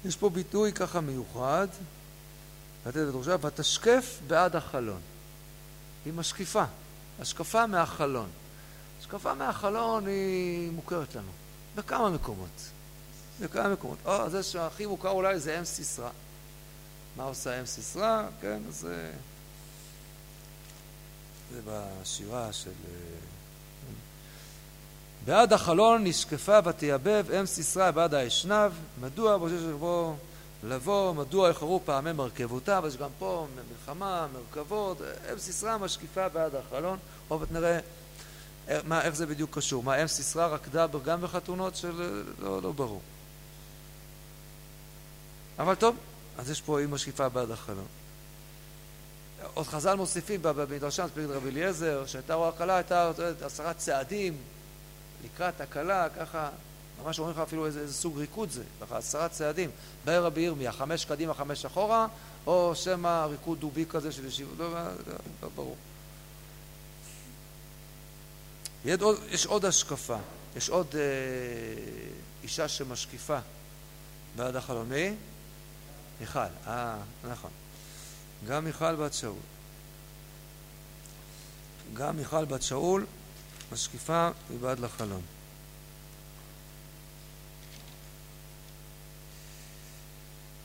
Speaker 1: יש פה ביטוי ככה מיוחד, לתת את ראשה, ותשקף בעד החלון. היא משקיפה, השקפה מהחלון. השקפה מהחלון היא מוכרת לנו. בכמה מקומות. בכמה מקומות. או, זה שהכי מוכר אולי זה אם סיסרא. מה עושה אם סיסרא? כן, זה... זה בשירה של... בעד החלון נשקפה ותייבב אם סיסרא בעד האשנב, מדוע בושש לבוא, לבוא, מדוע איחרו פעמי מרכבותיו, יש גם פה מלחמה, מרכבות, אם סיסרא משקיפה בעד החלון, עוד נראה מה, איך זה בדיוק קשור? מה, אם סיסרא רקדה גם בחתונות של... לא, לא ברור. אבל טוב, אז יש פה אימא שקיפה בעד החלום. עוד חז"ל מוסיפים במדרשם, פרק רבי אליעזר, שהייתה רואה כלה, הייתה עשרה צעדים לקראת הכלה, ככה, ממש אומרים לך אפילו איזה, איזה סוג ריקוד זה, ככה עשרה צעדים. בעיר רבי ירמיה, חמש קדימה, חמש אחורה, או שמא ריקוד דובי כזה של ישיבות, לא, לא, לא ברור. יש עוד השקפה, יש עוד אה, אישה שמשקיפה בעד החלום. מי? מיכל, אה, נכון. גם מיכל בת שאול. גם מיכל בת שאול משקיפה מבעד לחלום.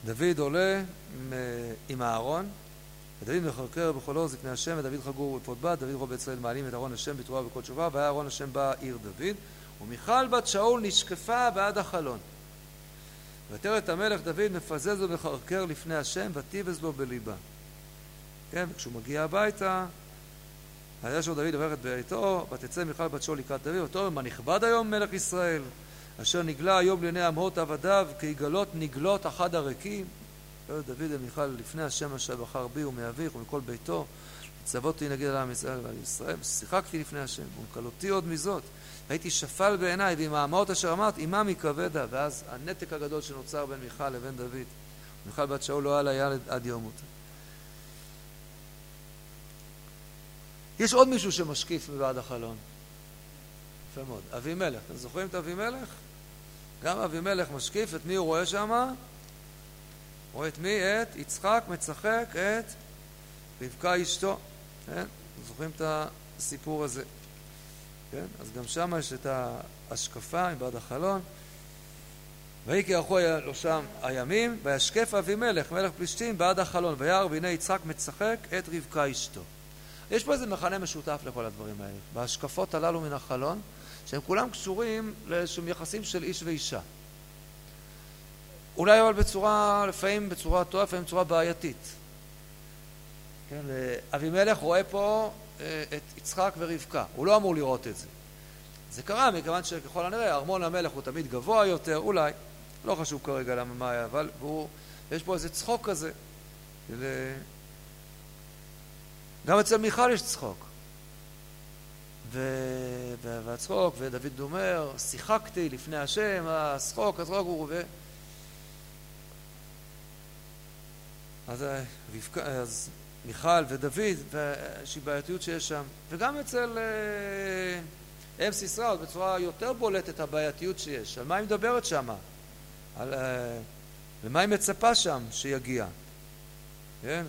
Speaker 1: דוד עולה עם, אהרון, ודוד מחרקר בכל אור זקני השם, ודוד חגור בפות בת, דוד רוב ישראל מעלים את אהרון השם בתרועה ובכל תשובה, והיה אהרון השם בא עיר דוד, ומיכל בת שאול נשקפה בעד החלון. ותראה את המלך דוד מפזז ומחרקר לפני השם, ותיבז לו בליבה. כן, וכשהוא מגיע הביתה, היה שם דוד עוברת בעיתו, ותצא מיכל בת שאול לקראת דוד, ותאמר מה נכבד היום מלך ישראל, אשר נגלה היום לעיני עמות עבדיו, כיגלות נגלות אחד הריקים. דוד ומיכל לפני השם אשר בחר בי ומאביך ומכל ביתו, צוותי נגיד על עם ישראל ועל ישראל, שיחקתי לפני השם, ומקלותי עוד מזאת. הייתי שפל בעיניי, ועם האמהות אשר אמרת, עמם יכבדה. ואז הנתק הגדול שנוצר בין מיכל לבין דוד. מיכל בת שאול לא היה לה ילד עד יום מותה. יש עוד מישהו שמשקיף מבעד החלון. יפה מאוד. אבימלך. אתם זוכרים את אבימלך? גם אבימלך משקיף, את מי הוא רואה שם? רואה את מי? את יצחק מצחק את רבקה אשתו. כן? זוכרים את הסיפור הזה. כן? אז גם שם יש את ההשקפה מבעד החלון. ויהי כי ערכו לו שם הימים, וישקף אבימלך מלך פלישתים בעד החלון, וירא והנה יצחק מצחק את רבקה אשתו. יש פה איזה מכנה משותף לכל הדברים האלה, בהשקפות הללו מן החלון, שהם כולם קשורים לאיזשהם יחסים של איש ואישה. אולי אבל בצורה, לפעמים בצורה טובה, לפעמים בצורה בעייתית. כן, אבימלך רואה פה אה, את יצחק ורבקה, הוא לא אמור לראות את זה. זה קרה מכיוון שככל הנראה ארמון המלך הוא תמיד גבוה יותר, אולי, לא חשוב כרגע למה מה היה, אבל הוא, יש פה איזה צחוק כזה. של... גם אצל מיכל יש צחוק. ו... והצחוק, ודוד אומר, שיחקתי לפני השם, הצחוק, הצחוק הוא... ו... אז, אה. אז מיכל ודוד, ואיזושהי בעייתיות שיש שם, וגם אצל אה, אם סיסרא, בצורה יותר בולטת הבעייתיות שיש. על מה היא מדברת שם? על... אה, למה היא מצפה שם שיגיע? כן?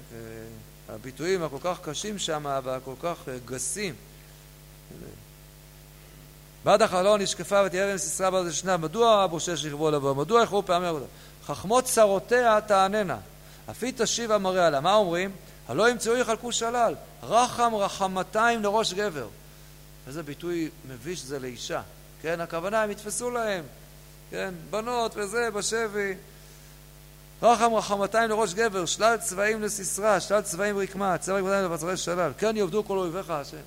Speaker 1: הביטויים הכל כך קשים שם והכל כך גסים. בעד החלון נשקפה ותהיה אבן סיסרא בעד השנה, מדוע בושש לכבו לבוא? מדוע יכלו פעמי עבודה? חכמות צרותיה תעננה, אף היא תשיב המראה לה. מה אומרים? הלא ימצאו יחלקו שלל, רחם רחמתיים לראש גבר. איזה ביטוי מביש זה לאישה, כן? הכוונה, הם יתפסו להם, כן? בנות וזה, בשבי. רחם רחמתיים לראש גבר, שלל צבעים לסיסרא, שלל צבעים רקמה, צבע רקמתיים לבצרי שלל. כן יאבדו כל אויביך השם.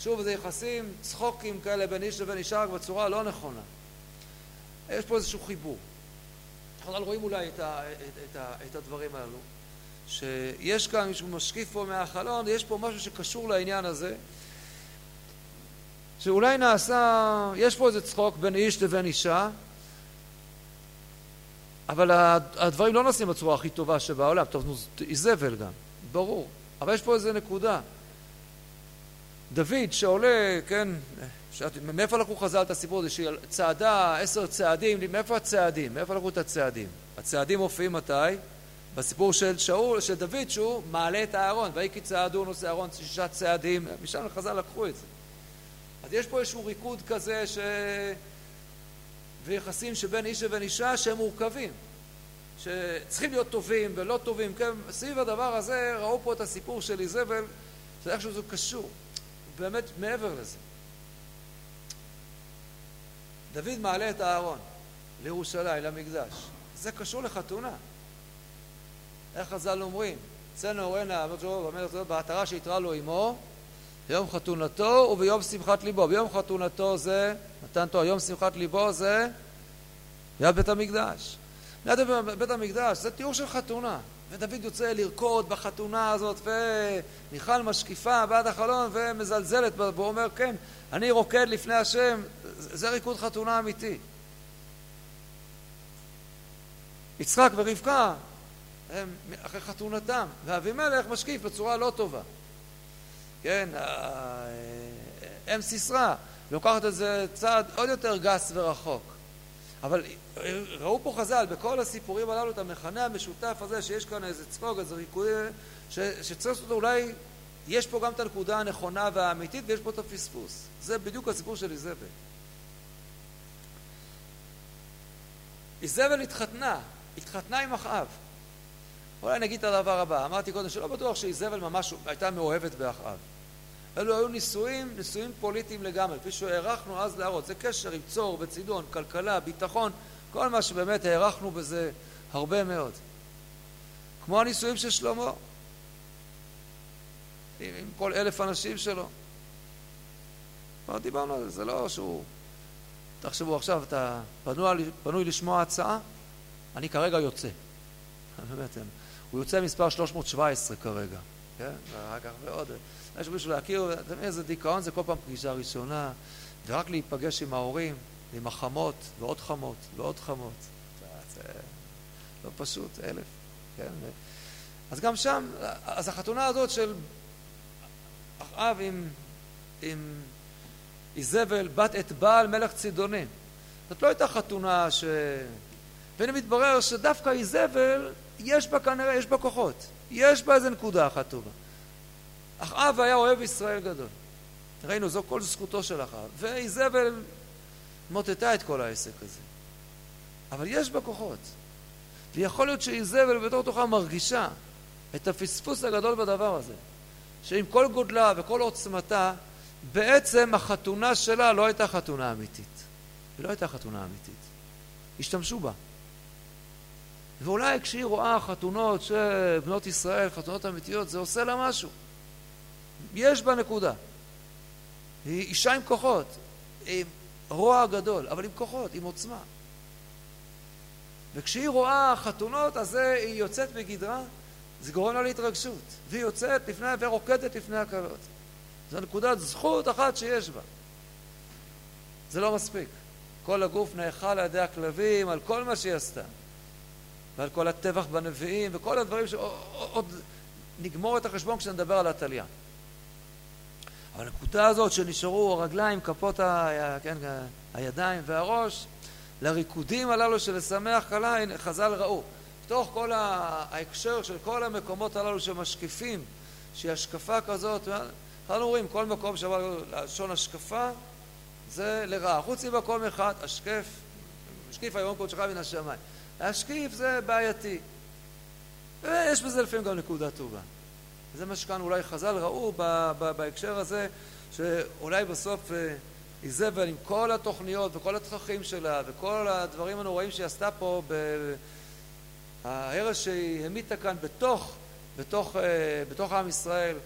Speaker 1: שוב, זה יחסים, צחוקים כאלה בין איש לבין אישה, רק בצורה לא נכונה. יש פה איזשהו חיבור. אנחנו רואים אולי את, ה, את, את, ה, את הדברים האלו, שיש כאן מישהו משקיף פה מהחלון, יש פה משהו שקשור לעניין הזה, שאולי נעשה, יש פה איזה צחוק בין איש לבין אישה, אבל הדברים לא נעשים בצורה הכי טובה שבעולם, טוב, נו, איזבל גם, ברור, אבל יש פה איזה נקודה. דוד שעולה, כן, שאלתי, מאיפה לקחו חז"ל את הסיפור הזה שהיא צעדה עשר צעדים, מאיפה הצעדים? מאיפה לקחו את הצעדים? הצעדים מופיעים מתי? בסיפור של שאול, של דוד, שהוא מעלה את הארון, ויהי כי צעדו נושא אהרון שישה צעדים, משם חז"ל לקחו את זה. אז יש פה איזשהו ריקוד כזה ש... ויחסים שבין איש לבין אישה שהם מורכבים, שצריכים להיות טובים ולא טובים, כן, סביב הדבר הזה ראו פה את הסיפור של איזבל, שאיכשהו זה קשור. באמת מעבר לזה. דוד מעלה את הארון לירושלים, למקדש. זה קשור לחתונה. איך חז"ל אומרים? אצלנו הורנה, בעטרה שהתרה לו עמו, ביום חתונתו וביום שמחת ליבו. ביום חתונתו זה, נתן תואר, יום שמחת ליבו זה יד בית המקדש. יד בית המקדש זה תיאור של חתונה. ודוד יוצא לרקוד בחתונה הזאת, ומיכל משקיפה בעד החלון ומזלזלת בו, אומר, כן, אני רוקד לפני השם, זה ריקוד חתונה אמיתי. יצחק ורבקה הם אחרי חתונתם, ואבימלך משקיף בצורה לא טובה. כן, אם סיסרא לוקחת את זה צעד עוד יותר גס ורחוק. אבל ראו פה חז"ל בכל הסיפורים הללו את המכנה המשותף הזה שיש כאן איזה צפוג, איזה ריקוד, שצריך לעשות אולי, יש פה גם את הנקודה הנכונה והאמיתית ויש פה את הפספוס. זה בדיוק הסיפור של איזבל. איזבל התחתנה, התחתנה עם אחאב. אולי נגיד את הדבר הבא, אמרתי קודם שלא בטוח שאיזבל ממש הייתה מאוהבת באחאב. אלו היו נישואים, נישואים פוליטיים לגמרי, כפי שהערכנו אז להראות. זה קשר עם צור וצידון, כלכלה, ביטחון, כל מה שבאמת הערכנו בזה הרבה מאוד. כמו הנישואים של שלמה, עם, עם כל אלף אנשים שלו. כבר דיברנו על זה, זה לא שהוא... תחשבו עכשיו, אתה פנוי, פנוי לשמוע הצעה, אני כרגע יוצא. [laughs] באמת, הוא יוצא מספר 317 כרגע, כן? ואחר כך ועוד. יש מישהו להכיר, אתה מבין איזה דיכאון זה כל פעם פגישה ראשונה, ורק להיפגש עם ההורים, עם החמות, ועוד חמות, ועוד חמות. לא פשוט, אלף, כן? אז גם שם, אז החתונה הזאת של אחאב עם, עם איזבל, בת את בעל מלך צידוני. זאת לא הייתה חתונה ש... והנה מתברר שדווקא איזבל, יש בה כנראה, יש בה כוחות. יש בה איזה נקודה אחת טובה. אחאב היה אוהב ישראל גדול. ראינו, זו כל זכותו של אחאב. ואיזבל מוטטה את כל העסק הזה. אבל יש בה כוחות. ויכול להיות שאיזבל בתור תוכה מרגישה את הפספוס הגדול בדבר הזה. שעם כל גודלה וכל עוצמתה, בעצם החתונה שלה לא הייתה חתונה אמיתית. היא לא הייתה חתונה אמיתית. השתמשו בה. ואולי כשהיא רואה חתונות של בנות ישראל, חתונות אמיתיות, זה עושה לה משהו. יש בה נקודה. היא אישה עם כוחות, עם רוע גדול, אבל עם כוחות, עם עוצמה. וכשהיא רואה חתונות, אז היא יוצאת מגדרה, זה גורם לה להתרגשות. והיא יוצאת לפני, ורוקדת לפני הכלות. זו נקודת זכות אחת שיש בה. זה לא מספיק. כל הגוף נאכל על ידי הכלבים, על כל מה שהיא עשתה. ועל כל הטבח בנביאים, וכל הדברים שעוד נגמור את החשבון כשנדבר על התליין. אבל הנקודה הזאת שנשארו הרגליים, כפות ה... כן, הידיים והראש, לריקודים הללו של לשמח כלה, חז"ל ראו. בתוך כל ההקשר של כל המקומות הללו שמשקיפים, שהיא השקפה כזאת, אנחנו רואים כל מקום שעבר לשון השקפה זה לרעה. חוץ ממקום אחד, השקף, משקיף היום קודשך מן השמיים. להשקיף זה בעייתי. ויש בזה לפעמים גם נקודה טובה. זה מה שכאן אולי חז"ל ראו בהקשר הזה, שאולי בסוף אה, איזבל עם כל התוכניות וכל התככים שלה וכל הדברים הנוראים שהיא עשתה פה, ההרס שהיא המיתה כאן בתוך, בתוך, אה, בתוך עם ישראל,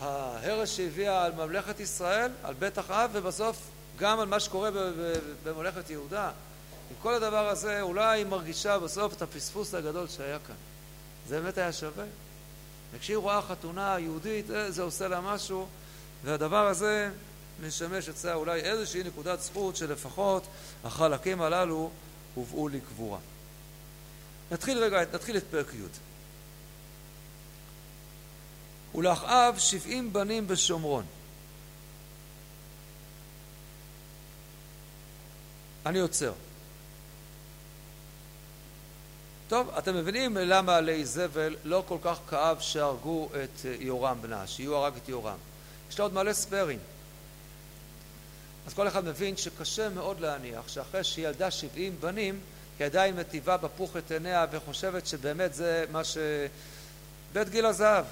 Speaker 1: ההרס שהביאה על ממלכת ישראל, על בית אחאב, ובסוף גם על מה שקורה בממלכת יהודה. עם כל הדבר הזה, אולי היא מרגישה בסוף את הפספוס הגדול שהיה כאן. זה באמת היה שווה. וכשהיא רואה חתונה יהודית, אה, זה עושה לה משהו, והדבר הזה משמש אצלה אולי איזושהי נקודת זכות שלפחות החלקים הללו הובאו לקבורה. נתחיל רגע, נתחיל את פרק י'. ולאחאב שבעים בנים בשומרון. אני עוצר. טוב, אתם מבינים למה לאיזבל לא כל כך כאב שהרגו את יורם בנה, שיהיו הרג את יורם. יש לה עוד מלא ספיירים. אז כל אחד מבין שקשה מאוד להניח שאחרי שהיא ילדה שבעים בנים, היא עדיין מטיבה בפוך את עיניה וחושבת שבאמת זה מה ש... בית גיל הזהב.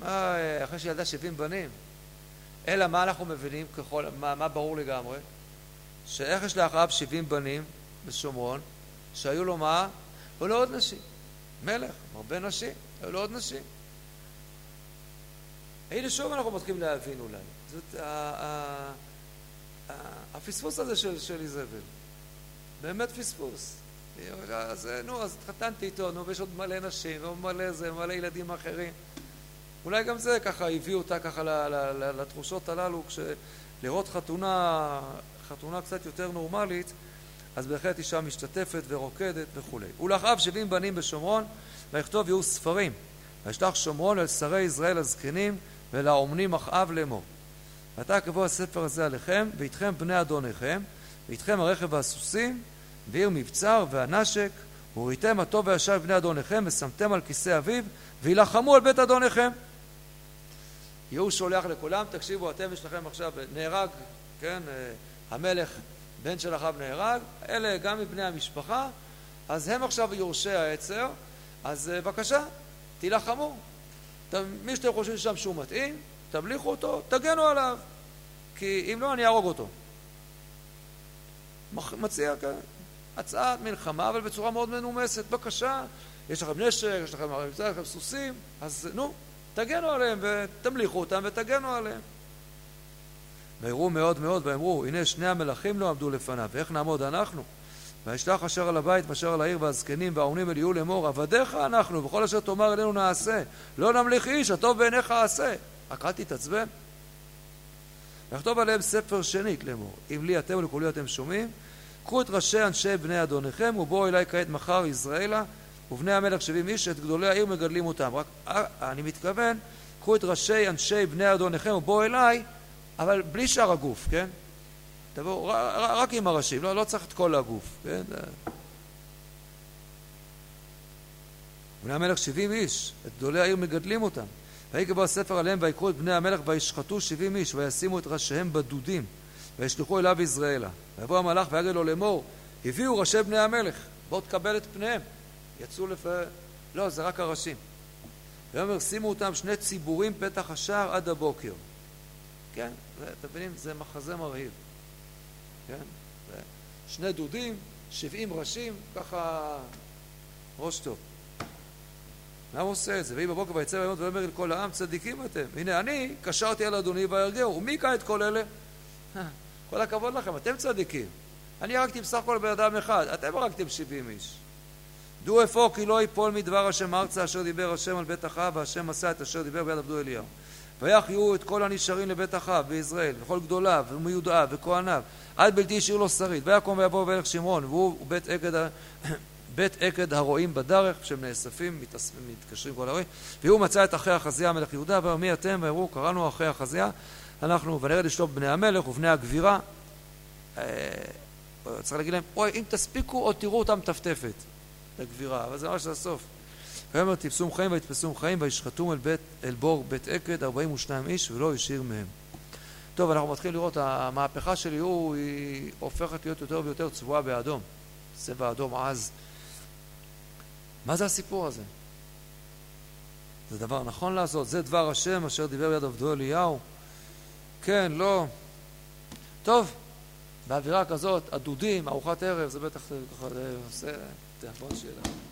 Speaker 1: מה, אחרי שהיא ילדה שבעים בנים? אלא מה אנחנו מבינים ככל... מה, מה ברור לגמרי? שאיך יש לאחריו שבעים בנים בשומרון, שהיו לו מה? היו לו עוד נשים. מלך, הרבה נשים, היו לו עוד נשים. הנה שוב אנחנו מתחילים להבין אולי. זאת הפספוס הזה של, של איזבל. באמת פספוס. אז נו, אז התחתנתי איתו, נו, ויש עוד מלא נשים, ומלא זה, מלא ילדים אחרים. אולי גם זה ככה הביאו אותה ככה לתחושות הללו, כשלראות חתונה, חתונה קצת יותר נורמלית, אז בהחלט אישה משתתפת ורוקדת וכולי. ולאחריו שבעים בנים בשומרון, ויכתוב יהיו ספרים. וישלח שומרון אל שרי ישראל הזקנים ולאומנים אחאב לאמור. ועתה קבוע הספר הזה עליכם, ואיתכם בני אדוניכם, ואיתכם הרכב והסוסים, ועיר מבצר והנשק, וראיתם הטוב והישר בני אדוניכם, ושמתם על כיסא אביו, וילחמו על בית אדוניכם. יהוא שולח לכולם, תקשיבו, אתם יש לכם עכשיו, נהרג, כן, אה, המלך, בן של אחאב נהרג, אלה גם מבני המשפחה, אז הם עכשיו יורשי העצר, אז אה, בבקשה, תילחמו. מי שאתם חושבים שם שהוא מתאים, תמליכו אותו, תגנו עליו, כי אם לא, אני אהרוג אותו. מציע כאן הצעת מלחמה, אבל בצורה מאוד מנומסת. בבקשה, יש לכם נשק, יש לכם, יש לכם סוסים, אז נו, תגנו עליהם ותמליכו אותם ותגנו עליהם. ויראו מאוד מאוד ויאמרו, הנה שני המלכים לא עמדו לפניו, ואיך נעמוד אנחנו? וישלח אשר על הבית ואשר על העיר והזקנים והאומנים אל יהיו לאמור, עבדיך אנחנו, וכל אשר תאמר אלינו נעשה. לא נמליך איש, הטוב בעיניך עשה. רק אל תתעצבן. ויכתוב עליהם ספר שנית לאמור, אם לי אתם ולכולי אתם שומעים, קחו את ראשי אנשי בני אדוניכם ובואו אליי כעת מחר יזרעאלה ובני המלך שבעים איש, את גדולי העיר מגדלים אותם. רק אה, אני מתכוון, קחו את ראשי אנשי בני אדוניכם ובואו אליי, אבל בלי שאר הגוף, כן? תבואו רק עם הראשים, לא, לא צריך את כל הגוף, כן? בני המלך שבעים איש, את גדולי העיר מגדלים אותם. ויקבע הספר עליהם ויקחו את בני המלך וישחטו שבעים איש וישימו את ראשיהם בדודים וישלחו אליו יזרעאלה. ויבוא המלאך ויגיד לו לאמור הביאו ראשי בני המלך בואו תקבל את פניהם. יצאו לפ... לא, זה רק הראשים. ויאמר שימו אותם שני ציבורים פתח השער עד הבוקר. כן, אתם מבינים? זה מחזה מרהיב. כן? שני דודים, שבעים ראשים, ככה ראש טוב. למה הוא עושה את זה? ויהי בבוקר ויצא וימות ויאמר אל כל העם צדיקים אתם. הנה אני קשרתי על אדוני וירגהו. ומי יקרא את כל אלה? כל הכבוד לכם, אתם צדיקים. אני הרגתי בסך הכל בן אדם אחד, אתם הרגתם שבעים איש. דעו אפוא כי לא יפול מדבר השם ארצה אשר דיבר השם על בית אחאב והשם עשה את אשר דיבר ביד עבדו אליהו. ויחיו את כל הנשארים לבית אחאב בישראל וכל גדוליו ומיודעיו וכהניו עד בלתי השאיר לו שריד ויקום ויבוא וילך שמרון והוא בית עקד [coughs] בית עקד הרועים בדרך, כשהם נאספים, מתקשרים כל הרועים, והוא מצא את אחי החזיה מלך יהודה, ואמר מי אתם? ואמרו קראנו אחי החזיה, אנחנו ונרד לשלוף בני המלך ובני הגבירה. אה, צריך להגיד להם, אוי, אם תספיקו עוד תראו אותם טפטפת לגבירה, אבל זה ממש הסוף. ויאמר תפסום חיים ויתפסום חיים וישחטום אל, בית, אל בור בית עקד ארבעים ושניים איש ולא השאיר מהם. טוב, אנחנו מתחילים לראות, המהפכה של יהוא היא הופכת להיות יותר ויותר צבועה באדום. צבע אדום עז. מה זה הסיפור הזה? זה דבר נכון לעשות? זה דבר השם אשר דיבר ביד עבדו אליהו? כן, לא. טוב, באווירה כזאת, הדודים, ארוחת ערב, זה בטח ככה, זה עושה... נשאלה. טוב.